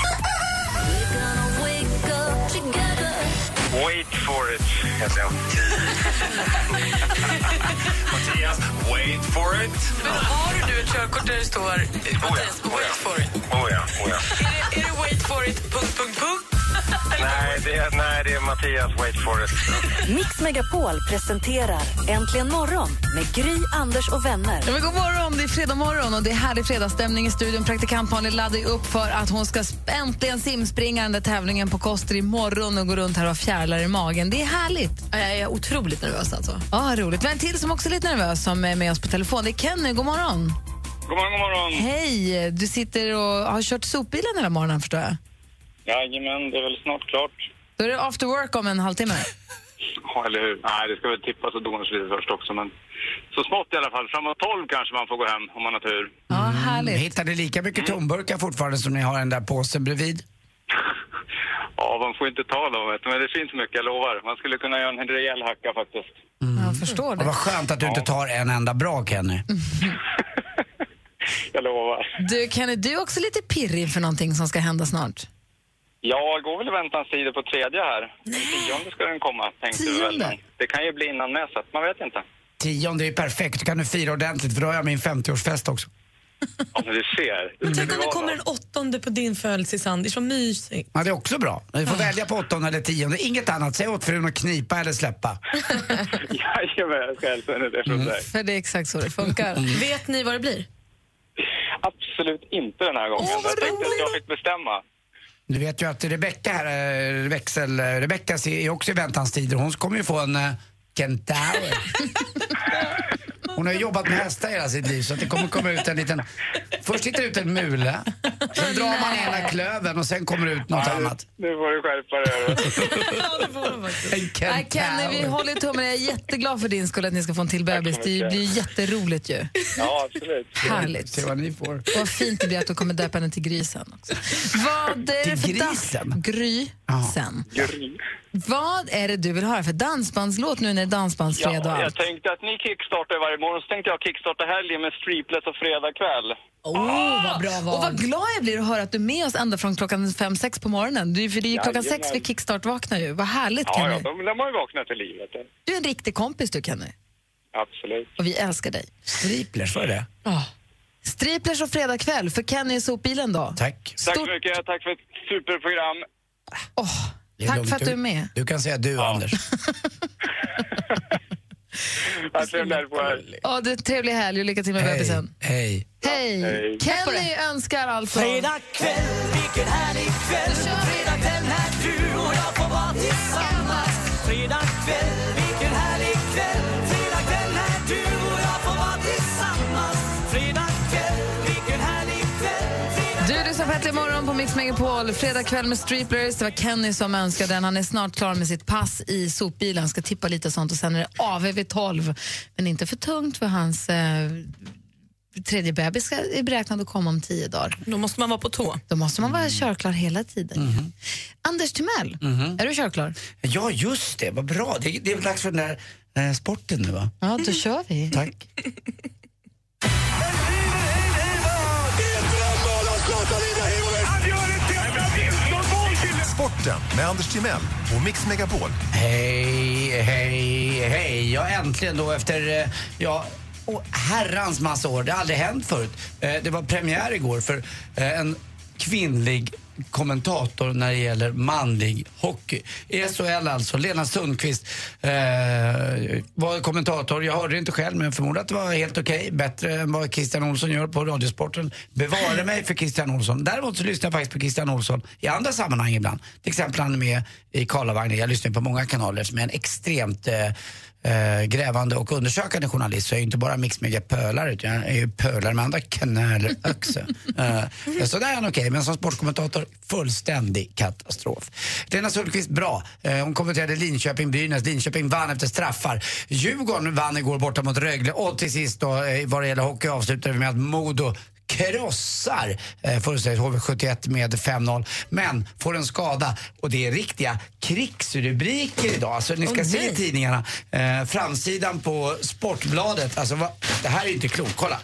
Heter jag. Mattias, wait for it. Men har du ett körkort där det står Mattias, wait for it? Oh ja, oh ja. Är det, är det wait for it, punkt, punkt, punkt? Nej, det är, nej, det är Mattias Wait for it. Mix Megapol presenterar Äntligen morgon med Gry, Anders och vänner. Ja, men god morgon, det är fredag morgon och det är härlig fredagsstämning i studion. Praktikant Malin laddar ju upp för att hon ska äntligen simspringa den där tävlingen på Koster imorgon och gå runt här och ha fjärilar i magen. Det är härligt. Jag är otroligt nervös alltså. Ja, roligt. Men en till som också är lite nervös som är med oss på telefon, det är Kenny. God morgon. God morgon, god morgon. Hej! Du sitter och har kört sopbilen hela morgonen förstår jag. Jajamän, det är väl snart klart. Då är det after work om en halvtimme. Ja, eller hur? Nej, det ska väl tippas och donas lite först också, men så smått i alla fall. Framåt 12 kanske man får gå hem om man har tur. Ja, härligt. Hittar ni lika mycket tomburkar fortfarande som ni har den där påsen bredvid? Ja, man får inte ta dem, vet du, men det finns mycket, jag lovar. Man skulle kunna göra en rejäl hacka faktiskt. Jag förstår Och vad skönt att du inte tar en enda bra, Kenny. Jag lovar. Du, Kenny, du är också lite pirrig inför någonting som ska hända snart. Ja, det går väl väntans tider på tredje här. Den tionde ska den komma, tänkte väl. Tionde? Men det kan ju bli innan med, så att man vet inte. Tionde är ju perfekt, då kan du fira ordentligt för då har jag min 50-årsfest också. Ja, men du ser. Men tänk om det kommer en åttonde på din födelsedag. Vad mysigt. Ja, det är också bra. Du får välja på åttonde eller tionde, inget annat. Säg åt frun att knipa eller släppa. Jajamän, jag ska hälsa henne det från dig. För det är exakt så det funkar. Vet ni vad det blir? Absolut inte den här gången. Åh, vad jag tänkte att jag fick bestämma. Du vet ju att Rebecca här, eh, växel, eh, Rebecca är också i väntans tider. Hon kommer ju få en uh, kentaur. Hon har ju jobbat med hästar hela sitt liv så att det kommer komma ut en liten... Först tittar det ut en mule, sen drar man ena klöven och sen kommer det ut något annat. Nu får du skärpa dig. En Nej, Kenny, vi håller tummen. Jag är jätteglad för din skull att ni ska få en till bebis. Det blir jätteroligt ju. Ja, absolut. Härligt. Se vad ni får. Vad fint det blir att du kommer döpa henne till Grisen också. Vad är det för grisen? Gry. Vad är det du vill höra för dansbandslåt nu när det är dansbandsfredag och Ja, jag tänkte att ni kickstartar varje morgon, så tänkte jag kickstarta helgen med Streepless och fredag kväll. Åh, vad bra val. Och vad glad jag blir att höra att du är med oss ända från klockan fem, sex på morgonen. Du, för det är ju klockan sex vi kickstart vaknar ju. Vad härligt Ja, Kenny. ja, de, de har ju vaknat till livet. Du är en riktig kompis du Kenny. Absolut. Och vi älskar dig. Striplers, var det det? Ja. Striplers och fredag kväll för Kenny i sopbilen då. Tack. Tack så mycket, tack för ett superprogram. Är Tack för att du är med. Du kan säga du, Anders. Trevlig helg på er. Ja, det är trevlig helg och lycka till med Hej. bebisen. Hej. Hej! Hej. Kenny önskar alltså... Fredag kväll, vilken härlig kväll Fredag kväll när du och jag får vara tillsammans Fredag kväll, vilken härlig kväll lyssnar på Äntligen morgon på Mix Megapol. Fredag kväll med Striplers. Det var Kenny som önskade den. Han är snart klar med sitt pass i sopbilen. Han ska tippa lite och sånt och sen är det AV vid 12. Men inte för tungt för hans eh, tredje bebis ska, är beräknad att komma om tio dagar. Då måste man vara på tå. Då måste man vara körklar hela tiden. Anders Timell, är du körklar? Ja, just det. Vad bra. Det, det är väl dags för den där eh, sporten nu, va? Ja, då kör vi. Tack. Sporten med Anders Timell och Mix Megapol. Hej, hej, hej. Ja, äntligen då efter, eh, ja, herrans massa år. Det har aldrig hänt förut. Eh, det var premiär igår för eh, en kvinnlig kommentator när det gäller manlig hockey. I SHL alltså. Lena Sundqvist eh, var kommentator. Jag hörde det inte själv men jag förmodar att det var helt okej. Bättre än vad Christian Olsson gör på Radiosporten. Bevare mig för Christian Olsson. Däremot så lyssnar jag faktiskt på Christian Olsson i andra sammanhang ibland. Till exempel han är med i Karlavagnen. Jag lyssnar på många kanaler som är en extremt eh, eh, grävande och undersökande journalist så jag är ju inte bara mixmediapölare utan jag är ju pölare med andra kanaler också. eh, så där är han okej, men som sportkommentator fullständig katastrof. Lena Sundqvist, bra. Eh, hon kommenterade Linköping-Brynäs. Linköping vann efter straffar. Djurgården vann igår borta mot Rögle och till sist då, eh, vad det gäller hockey avslutade vi med att Modo krossar eh, fullständigt HV71 med 5-0. Men får en skada och det är riktiga krigsrubriker idag. Alltså ni ska Åh, se i tidningarna. Eh, framsidan på Sportbladet. Alltså vad, det här är inte klokt. Kolla.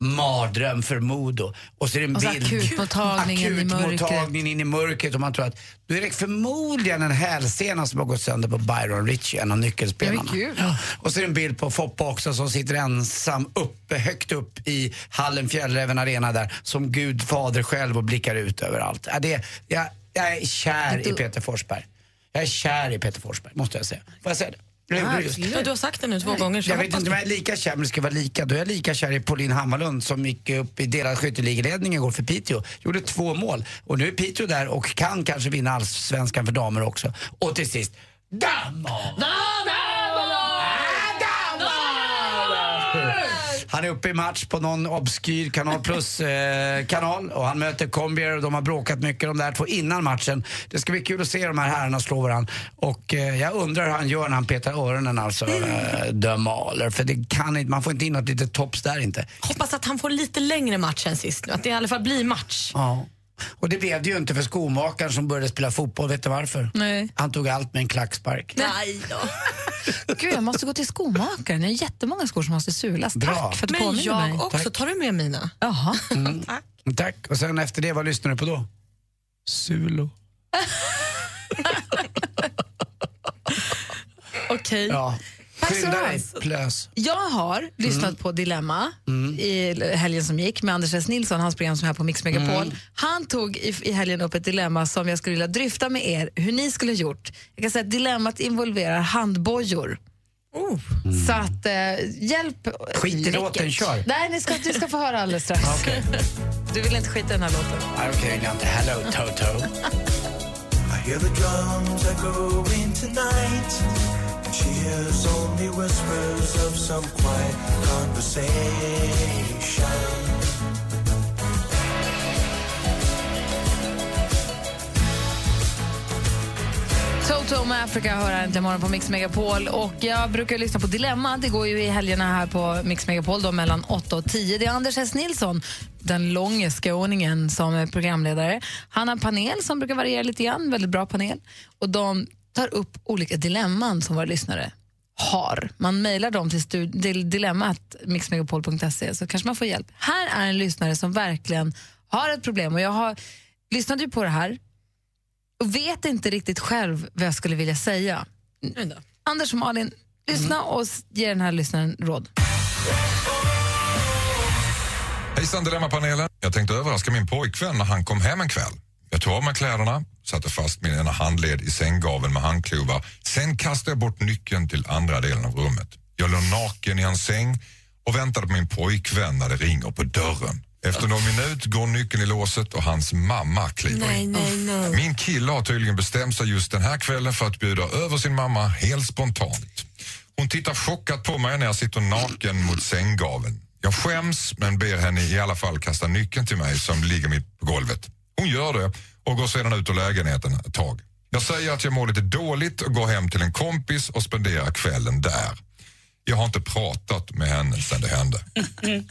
Mardröm för Modo. Och så är det en Och så bild. akutmottagningen i. Akutmottagningen in i mörkret. Och man tror att då är det förmodligen en hälsena som har gått sönder på Byron Ritchie, en av nyckelspelarna. Ja. Och så är det en bild på Foppa också som sitter ensam uppe, högt upp i hallen Fjällräven Arena där som Gud fader själv och blickar ut överallt. Ja, det, jag, jag är kär i Peter Forsberg. Jag är kär i Peter Forsberg, måste jag säga. Får jag säga det? Jag gjorde det just. Ja, du har sagt det nu två gånger. Så Jag vet inte om jag är lika kär, men det ska vara lika. Då är jag lika kär i Pauline Hammarlund som gick upp i delad skytteligaledning igår för Piteå. Gjorde två mål. Och nu är Piteå där och kan kanske vinna allsvenskan för damer också. Och till sist, damer! Han är uppe i match på någon obskyr Kanal Plus-kanal och han möter Combier och de har bråkat mycket de där två innan matchen. Det ska bli kul att se de här herrarna slå varandra. Och eh, jag undrar hur han gör när han petar öronen alltså, eh, Dömaler. För det kan inte, man får inte in något litet tops där inte. Hoppas att han får lite längre match än sist nu. Att det i alla fall blir match. Ja. Och det blev det ju inte för skomakaren som började spela fotboll. Vet du varför? Nej. Han tog allt med en klackspark. Nej då. Gud, jag måste gå till skomakaren. Jag har jättemånga skor som måste sulas. Bra. Tack för att du Men påminner jag mig. också. Tar du med mina? Jaha. Mm. Tack. Och sen efter det, vad lyssnar du på då? Sulo. Okej. Ja. Tack så mycket. Jag har lyssnat på Dilemma i helgen som gick med Anders S. Nilsson, hans program som är här på Mix Megapol. Mm. Han tog i, i helgen upp ett dilemma som jag skulle vilja dryfta med er, hur ni skulle ha gjort. Jag kan säga att dilemmat involverar handbojor. Så att, eh, hjälp. Skit i låten, kör. Nej, ni ska, du ska få höra alldeles strax. Okej. Du vill inte skita i den här låten? Nej, okej, okay, inte. Hello Toto. I hear the drums echoing tonight. She hears only whispers of some quiet conversation. Toto med Africa hör här inte imorgon på Mix Megapol. Och jag brukar lyssna på Dilemma. Det går ju i helgerna här på Mix Megapol då, mellan 8 och 10. Det är Anders S. Nilsson, den långe skåningen, som är programledare. Han har en panel som brukar variera lite grann, väldigt bra panel. Och de tar upp olika dilemman som våra lyssnare har. Man mejlar dem till, stud- till dilemmat.mixmegapol.se så kanske man får hjälp. Här är en lyssnare som verkligen har ett problem och jag har lyssnat ju på det här och vet inte riktigt själv vad jag skulle vilja säga. Anders och Malin, lyssna och s- ge den här lyssnaren råd. Hejsan Dilemmapanelen. Jag tänkte överraska min pojkvän när han kom hem en kväll. Jag tog av mig kläderna, satte fast min ena handled i sänggaveln med handklovar. Sen kastade jag bort nyckeln till andra delen av rummet. Jag låg naken i hans säng och väntade på min pojkvän när det ringer på dörren. Efter någon minut går nyckeln i låset och hans mamma kliver Nej, in. nej, nej. Min kille har tydligen bestämt sig just den här kvällen för att bjuda över sin mamma helt spontant. Hon tittar chockat på mig när jag sitter naken mot sänggaveln. Jag skäms men ber henne i alla fall kasta nyckeln till mig som ligger mitt på golvet. Hon gör det och går sedan ut ur lägenheten ett tag. Jag säger att jag mår lite dåligt och går hem till en kompis och spenderar kvällen där. Jag har inte pratat med henne sedan det hände.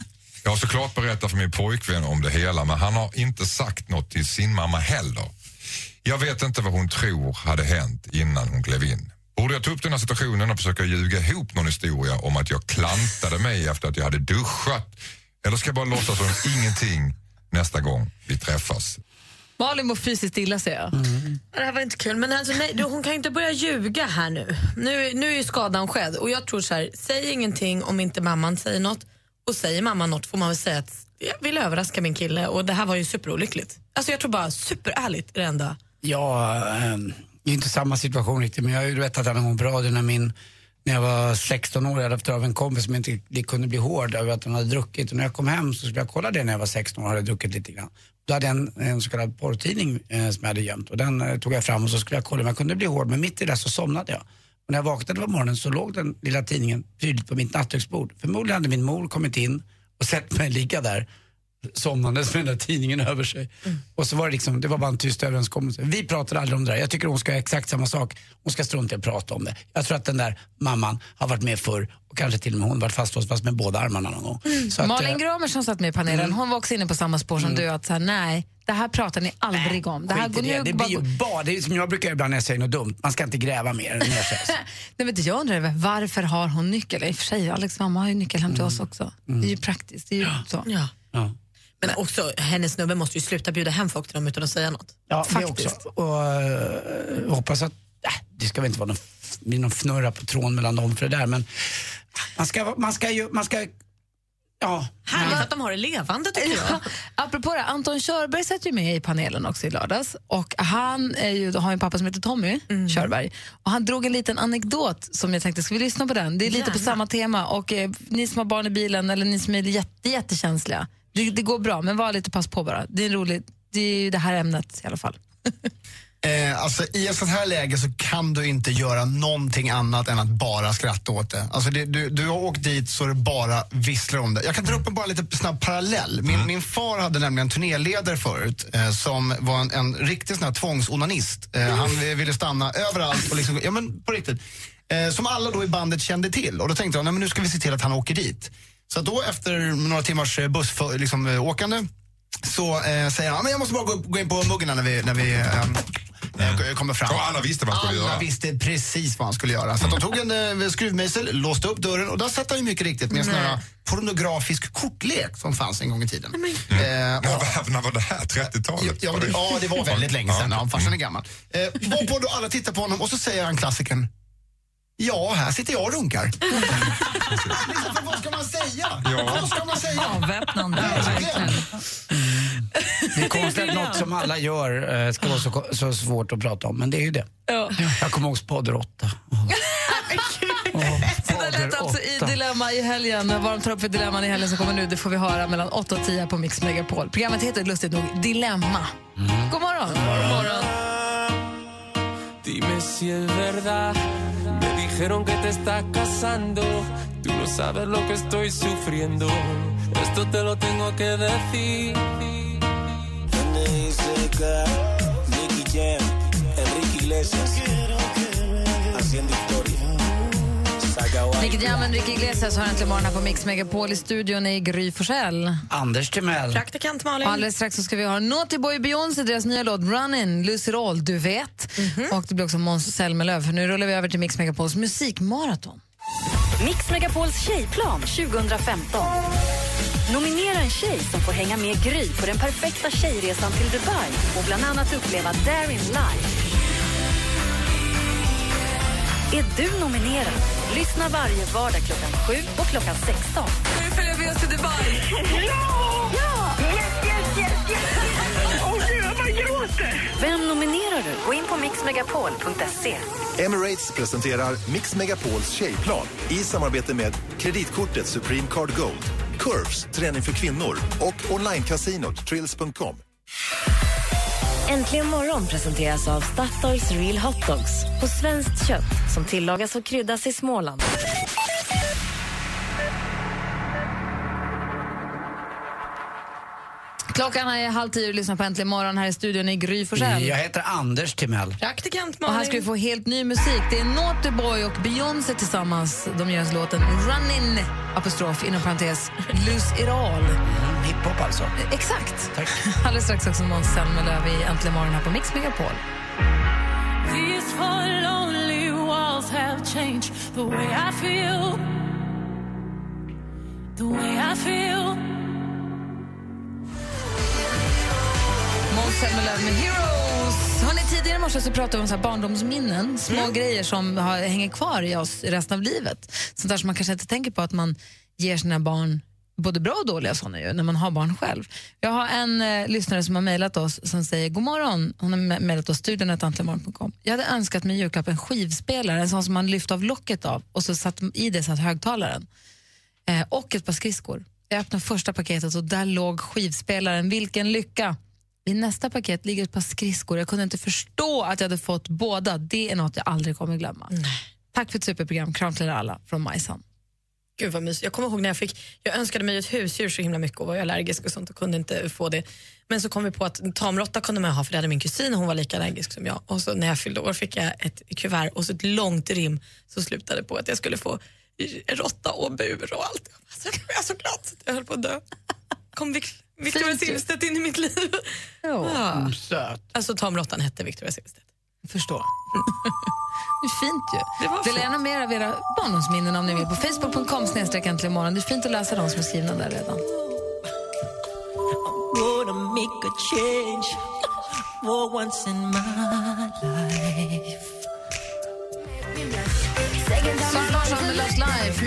Jag har såklart berättat för min pojkvän om det hela men han har inte sagt något till sin mamma heller. Jag vet inte vad hon tror hade hänt innan hon klev in. Borde jag ta upp den här situationen och försöka ljuga ihop någon historia om att jag klantade mig efter att jag hade duschat? Eller ska jag bara låtsas som ingenting nästa gång vi träffas? Malin mår fysiskt illa, säger jag. Det här var inte kul. Men alltså, nej, du, hon kan ju inte börja ljuga här nu. nu. Nu är ju skadan skedd. Och jag tror så här, säg ingenting om inte mamman säger något. Och säger mamman något får man väl säga att jag vill överraska min kille och det här var ju superolyckligt. Alltså jag tror bara superärligt är det enda. Ja, ähm, det är inte samma situation riktigt, men jag har ju berättat en gång på radio när min när jag var 16 år, jag hade haft av en kompis som inte det kunde bli hård över att han hade druckit. Och när jag kom hem så skulle jag kolla det när jag var 16 år och hade druckit lite grann. Då hade jag en, en så kallad porrtidning eh, som jag hade gömt och den eh, tog jag fram och så skulle jag kolla om jag kunde bli hård. Men mitt i det så somnade jag. Och när jag vaknade på morgonen så låg den lilla tidningen prydligt på mitt nattduksbord. Förmodligen hade min mor kommit in och sett mig ligga där somnandes med den där tidningen över sig. Och så var det liksom, det var bara en tyst överenskommelse. Vi pratade aldrig om det där. Jag tycker hon ska göra exakt samma sak. Hon ska strunta i att prata om det. Jag tror att den där mamman har varit med förr och kanske till och med hon varit fastlåst fast med båda armarna någon gång. Så att, Malin eh, Gramer som satt med i panelen, Mm. hon var också inne på samma spår som du. Att så här, nej, det här pratar ni aldrig om. Det, här går det. nu det blir ju bara, det är som jag brukar ibland när jag säger något dumt. Man ska inte gräva mer ner sig. Nej, men det jag undrar är, varför har hon nyckel? I och för sig, Alex mamma har ju nyckel hem till oss också. Det är ju praktiskt. Det är ju så. Ja. Men också, hennes snubbe måste ju sluta bjuda hem folk till dem utan att säga något. Ja, Faktiskt. det också. Och uh, hoppas att, äh, det ska väl inte vara någon, någon fnurra på tråden mellan dem för det där men man ska, man ska ju, man ska Ja. Härligt att de har det levande tycker jag. Apropå det, Anton Körberg satt ju med i panelen också i lördags. Och han är ju, har en pappa som heter Tommy Mm. Körberg. Och han drog en liten anekdot som jag tänkte, ska vi lyssna på den? Det är lite på Gärna. samma tema. Och eh, ni som har barn i bilen eller ni som är jätte, jättekänsliga, det, det går bra, men var lite pass på bara. Det är, en rolig, det är ju det här ämnet i alla fall. Eh, alltså, I ett sånt här läge så kan du inte göra någonting annat än att bara skratta åt det. Alltså, det du, du har åkt dit så det bara visslar om det. Jag kan dra upp en bara lite snabb parallell. Min, min far hade nämligen en turnéledare förut eh, som var en, en riktig sån här tvångsonanist. Eh, han eh, ville stanna överallt och liksom, ja men på riktigt. Eh, som alla då i bandet kände till. Och då tänkte jag, nej men nu ska vi se till att han åker dit. Så då efter några timmars eh, bussåkande liksom, eh, åkande så eh, säger han, men jag måste bara gå, gå in på muggen när vi, när vi ehm, eh, kommer fram. Och alla visste vad han skulle alla göra. visste precis vad han skulle göra. Så de tog en eh, skruvmejsel, låste upp dörren och där satt han ju mycket riktigt med en sån här pornografisk kortlek som fanns en gång i tiden. Eh, Ja, när var det här? 30-talet? Ja, ja, det var väldigt länge sedan. Ja, farsan är gammal. Eh, varpå då alla tittar på honom och så säger han klassikern Ja, här sitter jag och runkar. liksom, för vad ska man säga? Ja. Vad ska man säga? Avväpnande. Verkligen. Det är konstigt att något som alla gör eh, ska vara så, så svårt att prata om, men det är ju det. Jag kommer ihåg Spader 8. Så där lät alltså i Dilemma i helgen. Vad de tar upp för dilemman i helgen som kommer nu, det får vi höra mellan 8 och 10 på Mix Megapol. Programmet heter lustigt nog Dilemma. God morgon. God morgon. Verdad. Me dijeron que te estás casando. Tú no sabes lo que estoy sufriendo. Esto te lo tengo que decir. Nicky Jam, Enrique Iglesias, haciendo historia. Nicky Jam, Enrique Iglesias har äntligen morgon här på Mix Megapol. I studion är Gry Forssell. Anders Timell. Praktikant Malin. Och alldeles strax så ska vi ha Naughty Boy Beyoncé, deras nya låt Runnin', Lucy Roll, Du vet. Och det blir också Måns Zelmerlöw. För nu rullar vi över till Mix Megapols musikmaraton. Mix Megapols tjejplan 2015. Nominera en tjej som får hänga med Gry på den perfekta tjejresan till Dubai och bland annat uppleva Darin live. Är du nominerad? Lyssna varje vardag klockan 7 och klockan 16. Ska vi följa med oss till Dubai? Ja! Yes, yes, yes, yes! Åh, gud, jag bara gråter! Vem nominerar du? Gå in på mixmegapol.se. Emirates presenterar Mix Megapols tjejplan i samarbete med kreditkortet Supreme Card Gold, Curves, träning för kvinnor och onlinekasinot Trills.com. Äntligen morgon presenteras av Statoils Real Hot Dogs på svenskt kött som tillagas och kryddas i Småland. Klockan är halv tio och lyssnar på Äntligen morgon här i studion i Gry Forssell. Jag heter Anders Timell. Praktikant Och Malin. här ska vi få helt ny musik. Det är Naughty Boy och Beyoncé tillsammans. De gör låten Runnin' apostrof inom parentes Lose It All. Hiphop alltså. Exakt. Alldeles strax också Måns Zelmerlöw i Äntligen morgon här på Mix Megapol. These four lonely walls have changed the way I feel. The way I feel. Måns Zelmerlöw med Heroes. Hörrni, tidigare i morse så pratade vi om så här barndomsminnen, små grejer som har, hänger kvar i oss resten av livet. Sånt där som man kanske inte tänker på att man ger sina barn både bra och dåliga såna ju, när man har barn själv. Jag har en eh, lyssnare som har mejlat oss som säger god morgon. Hon har me- mejlat oss studion antligenmorgon.com. Jag hade önskat mig julklapp en skivspelare, en sån som man lyfte av locket av och så satt i det satt högtalaren. Eh, och ett par skridskor. Jag öppnade första paketet och där låg skivspelaren. Vilken lycka! I nästa paket ligger ett par skridskor. Jag kunde inte förstå att jag hade fått båda. Det är något jag aldrig kommer glömma. Tack för ett superprogram. Kram till er alla från Majsan. Gud vad mysigt. Jag kommer ihåg när jag fick, jag önskade mig ett husdjur så himla mycket och var allergisk och sånt och kunde inte få det. Men så kom vi på att en tamråtta kunde man ha för det hade min kusin och hon var lika allergisk som jag. Och så när jag fyllde år fick jag ett kuvert och så ett långt rim som slutade på att jag skulle få råtta och bur och allt. Alltså, jag var så glad så att jag höll på att dö. Kom Vic- Victoria. Silvstedt in i mitt liv. Ja. Mm, söt. Alltså tamråttan hette Victoria Silvstedt. Förstår. Det är fint ju. Det Dela gärna mer av era barndomsminnen om ni vill på facebook.com snedstreck äntligen morgon. Det är fint att läsa de som är skrivna där redan. Gonna make a change for once in my life.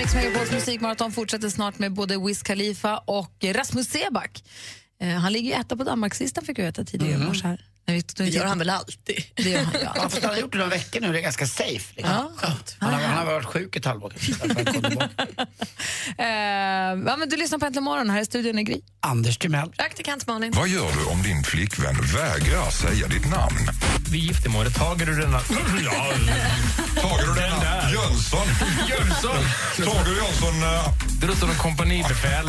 Mix Megapols musikmaraton fortsätter snart med både Wiz Khalifa och Rasmus Seback. Eh, han ligger ju etta på Danmarkslistan fick vi veta tidigare i morse. Vi en Det gör titt- han väl alltid? Det gör han, ja. Ja, fast han har gjort det några veckor nu, det är ganska safe. Liksom. Skönt. Han, har, han har varit sjuk ett halvår. Eh, ja, men du lyssnar på Äntligen morgon, här i studion är Gry. Anders Timell. Praktikant Malin. Vad gör du om din flickvän vägrar säga ditt namn? Vid giftermålet tager du denna... Ja, Tager du den denna där. Jönsson? Jönsson! Tager Jönsson... eh, Det låter som en kompanibefäl.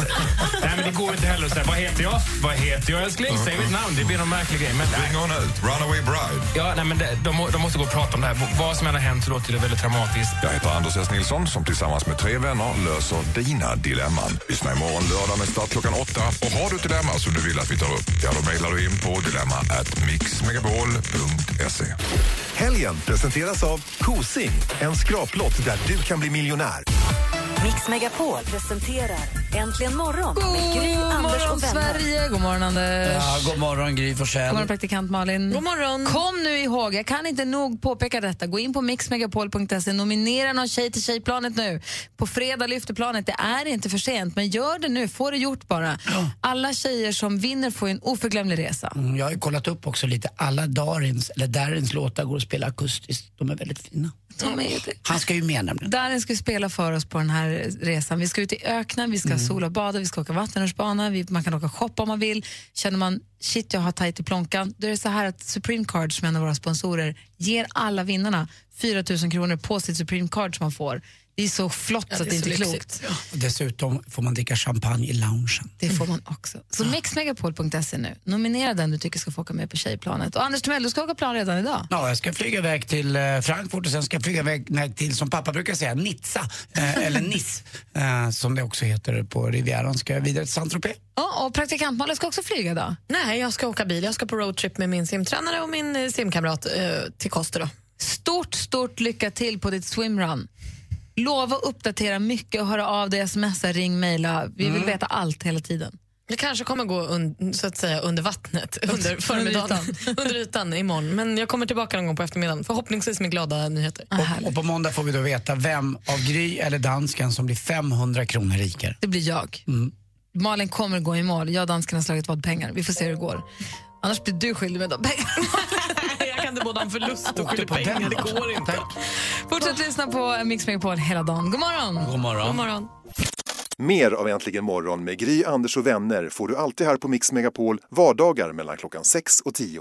Nej, men det går inte heller att säga vad heter jag? Vad heter jag älskling? Säg mitt namn. Det blir någon märklig grej. Men, ut. Runaway bride. ja, nej, men det, de, må- de måste gå och prata om det här. Vad som än har hänt så låter det väldigt traumatiskt. Jag heter Anders S. Nilsson som tillsammans med tre vänner löser dina dilemman. Lyssna imorgon lördag med start klockan åtta. Och har du ett dilemma som du vill att vi tar upp, ja då mejlar du in på dilemma at mixmegapol.se. Helgen presenteras av Kosing, en skraplott där du kan bli miljonär. Mix Megapol presenterar Äntligen morgon med Gry, God Anders morgon, och vänner. Sverige! God morgon, Anders. Ja, god morgon, Gry God morgon, Forssell. praktikant Malin. God morgon. Kom nu ihåg, jag kan inte nog påpeka detta. Gå in på mixmegapol.se, nominera någon tjej till Tjejplanet nu. På fredag lyfter planet. Det är inte för sent, men gör det nu. Få det gjort bara. Alla tjejer som vinner får en oförglömlig resa. Mm, Jag har kollat upp också lite. Alla Darins, eller Darins låtar går att spela akustiskt. De är väldigt fina. De är. Han ska ju med nämligen. Darin ska spela för oss på den här resan. Vi ska ut i öknen, vi ska Mm. sola och bada, vi ska åka vattenrutschbana, vi, man kan åka shoppa om man vill. Känner man shit jag har tajt i plånkan, då är det så här att Supreme Card som är en av våra sponsorer ger alla vinnarna 4 000 kronor på sitt Supreme Card som man får. Det är så flott Ja, så att det är inte är klokt. Och dessutom får man dricka champagne i loungen. Det får man också. Så mixmegapol.se nu. Nominera den du tycker ska få åka med på tjejplanet. Och Anders Timell, du ska åka plan redan idag. Ja, jag ska flyga iväg till eh, Frankfurt och sen ska jag flyga iväg till, som pappa brukar säga, Nizza. Eh, eller Nice, eh, som det också heter på Rivieran. Ska jag vidare till Saint-Tropez. Ja, och praktikant Malin ska också flyga idag. Nej, jag ska åka bil. Jag ska på roadtrip med min simtränare och min eh, simkamrat eh, till Koster. Stort, stort lycka till på ditt swimrun. Lova att uppdatera mycket och höra av dig, smsa, ring, mejla. Vi vill veta allt hela tiden. Det kanske kommer gå un, så att säga, under vattnet under förmiddagen, under ytan imorgon. Men jag kommer tillbaka någon gång på eftermiddagen, förhoppningsvis med glada nyheter. Och, och på måndag får vi då veta vem av Gry eller dansken som blir 500 kronor rikare. Det blir jag. Malin kommer gå i mål. Jag och dansken har slagit vad pengar. Vi får se hur det går. Annars blir du skyldig med de pengarna. inte både en förlust och på pengar. den Det går inte. Fortsätt lyssna på Mix Megapol hela dagen. God morgon! God morgon. God morgon. Mer av Äntligen morgon med Gry, Anders och vänner får du alltid här på Mix Megapol vardagar mellan klockan 6 och 10.